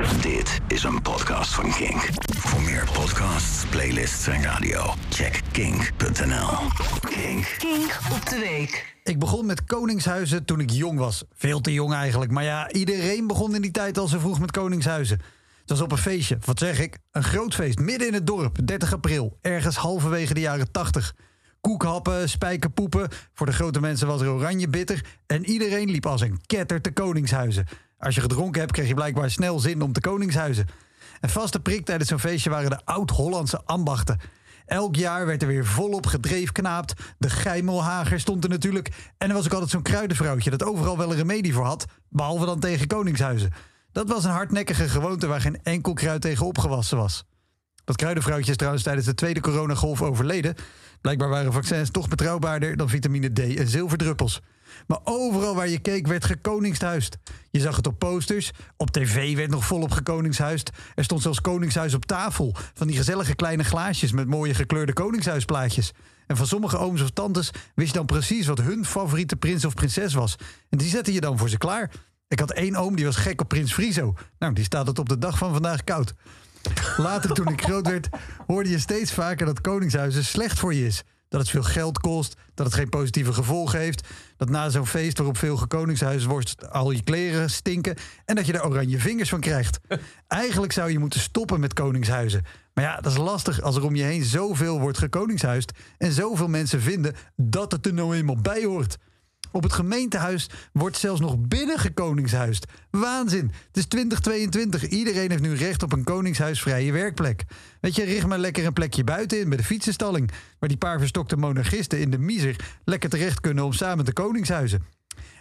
Dit is een podcast van Kink. Voor meer podcasts, playlists en radio, check kink.nl. Kink. Kink op de week. Ik begon met Koningshuizen toen ik jong was. Veel te jong eigenlijk. Maar ja, iedereen begon in die tijd al zo vroeg met Koningshuizen. Het was op een feestje, wat zeg ik? Een groot feest, midden in het dorp, 30 april. Ergens halverwege de jaren 80. Koekhappen, spijkerpoepen. Voor de grote mensen was er oranje bitter. En iedereen liep als een ketter te Koningshuizen. Als je gedronken hebt, kreeg je blijkbaar snel zin om te Koningshuizen. Een vaste prik tijdens zo'n feestje waren de oud-Hollandse ambachten. Elk jaar werd er weer volop gedreefknaapt. De geimelhager stond er natuurlijk. En er was ook altijd zo'n kruidenvrouwtje dat overal wel een remedie voor had. Behalve dan tegen Koningshuizen. Dat was een hardnekkige gewoonte waar geen enkel kruid tegen opgewassen was. Dat kruidenvrouwtje is trouwens tijdens de tweede coronagolf overleden. Blijkbaar waren vaccins toch betrouwbaarder dan vitamine D en zilverdruppels. Maar overal waar je keek werd gekoningshuisd. Je zag het op posters, op tv werd nog volop gekoningshuisd. Er stond zelfs koningshuis op tafel. Van die gezellige kleine glaasjes met mooie gekleurde koningshuisplaatjes. En van sommige ooms of tantes wist je dan precies wat hun favoriete prins of prinses was. En die zette je dan voor ze klaar. Ik had één oom die was gek op prins Friso. Nou, die staat het op de dag van vandaag koud. Later, toen ik groot werd, hoorde je steeds vaker dat koningshuizen slecht voor je is. Dat het veel geld kost, dat het geen positieve gevolgen heeft. Dat na zo'n feest waarop veel gekoningshuis wordt, al je kleren stinken. En dat je er oranje vingers van krijgt. Eigenlijk zou je moeten stoppen met koningshuizen. Maar ja, dat is lastig als er om je heen zoveel wordt gekoningshuisd. En zoveel mensen vinden dat het er nou eenmaal bij hoort. Op het gemeentehuis wordt zelfs nog binnen gekoningshuisd. Waanzin. Het is 2022. Iedereen heeft nu recht op een koningshuisvrije werkplek. Weet je, richt maar lekker een plekje buiten in bij de fietsenstalling. Waar die paar verstokte monarchisten in de miser lekker terecht kunnen om samen te koningshuizen.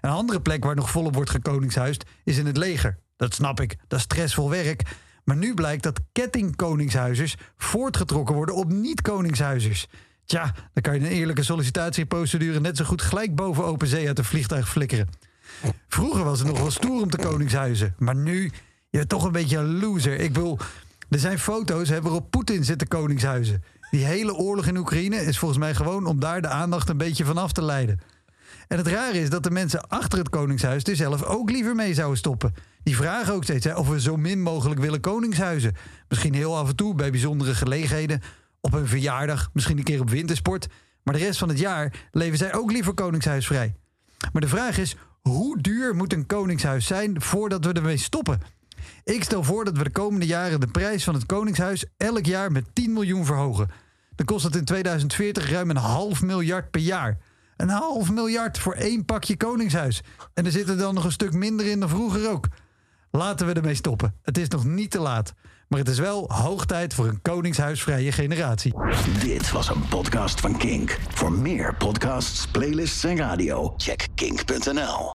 Een andere plek waar nog volop wordt gekoningshuisd is in het leger. Dat snap ik, dat is stressvol werk. Maar nu blijkt dat kettingkoningshuizers voortgetrokken worden op niet-koningshuizers. Tja, dan kan je een eerlijke sollicitatieprocedure net zo goed gelijk boven open zee uit een vliegtuig flikkeren. Vroeger was het nog wel stoer om te koningshuizen. Maar nu, je bent toch een beetje een loser. Ik wil, er zijn foto's waarop Poetin zit te koningshuizen. Die hele oorlog in Oekraïne is volgens mij gewoon om daar de aandacht een beetje van af te leiden. En het rare is dat de mensen achter het Koningshuis er zelf ook liever mee zouden stoppen. Die vragen ook steeds hè, of we zo min mogelijk willen koningshuizen. Misschien heel af en toe bij bijzondere gelegenheden. Op een verjaardag, misschien een keer op wintersport. Maar de rest van het jaar leven zij ook liever koningshuisvrij. Maar de vraag is, hoe duur moet een koningshuis zijn voordat we ermee stoppen? Ik stel voor dat we de komende jaren de prijs van het koningshuis elk jaar met 10 miljoen verhogen. Dan kost het in 2040 ruim een half miljard per jaar. Een half miljard voor één pakje koningshuis. En er zit er dan nog een stuk minder in dan vroeger ook. Laten we ermee stoppen. Het is nog niet te laat. Maar het is wel hoog tijd voor een koningshuisvrije generatie. Dit was een podcast van Kink. Voor meer podcasts, playlists en radio, check kink.nl.